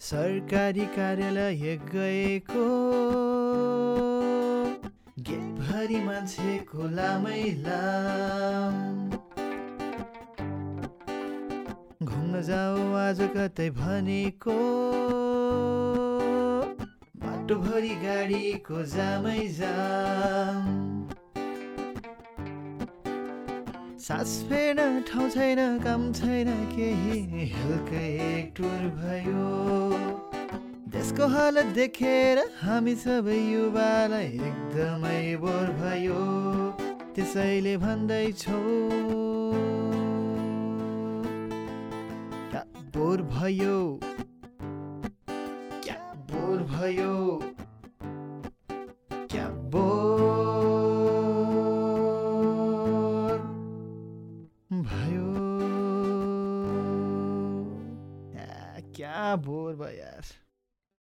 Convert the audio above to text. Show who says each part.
Speaker 1: सरकारी कार्यालय गएको। गेटभरि मान्छेको लामै लाम घुम्न जाऊ आज कतै भनेको। बाटोभरि गाडीको जामै जाम। सास फेर्न ठाउँ छैन काम छैन केही हल्कै एक टुर भयो। देशको हालत देखेर हामी सबै युवालाई एकदमै बोर भयो। त्यसैले भन्दैछौ बोर भयो? क्या बोर भयो? क्या बोर भयो? क्या बोर भयो यार?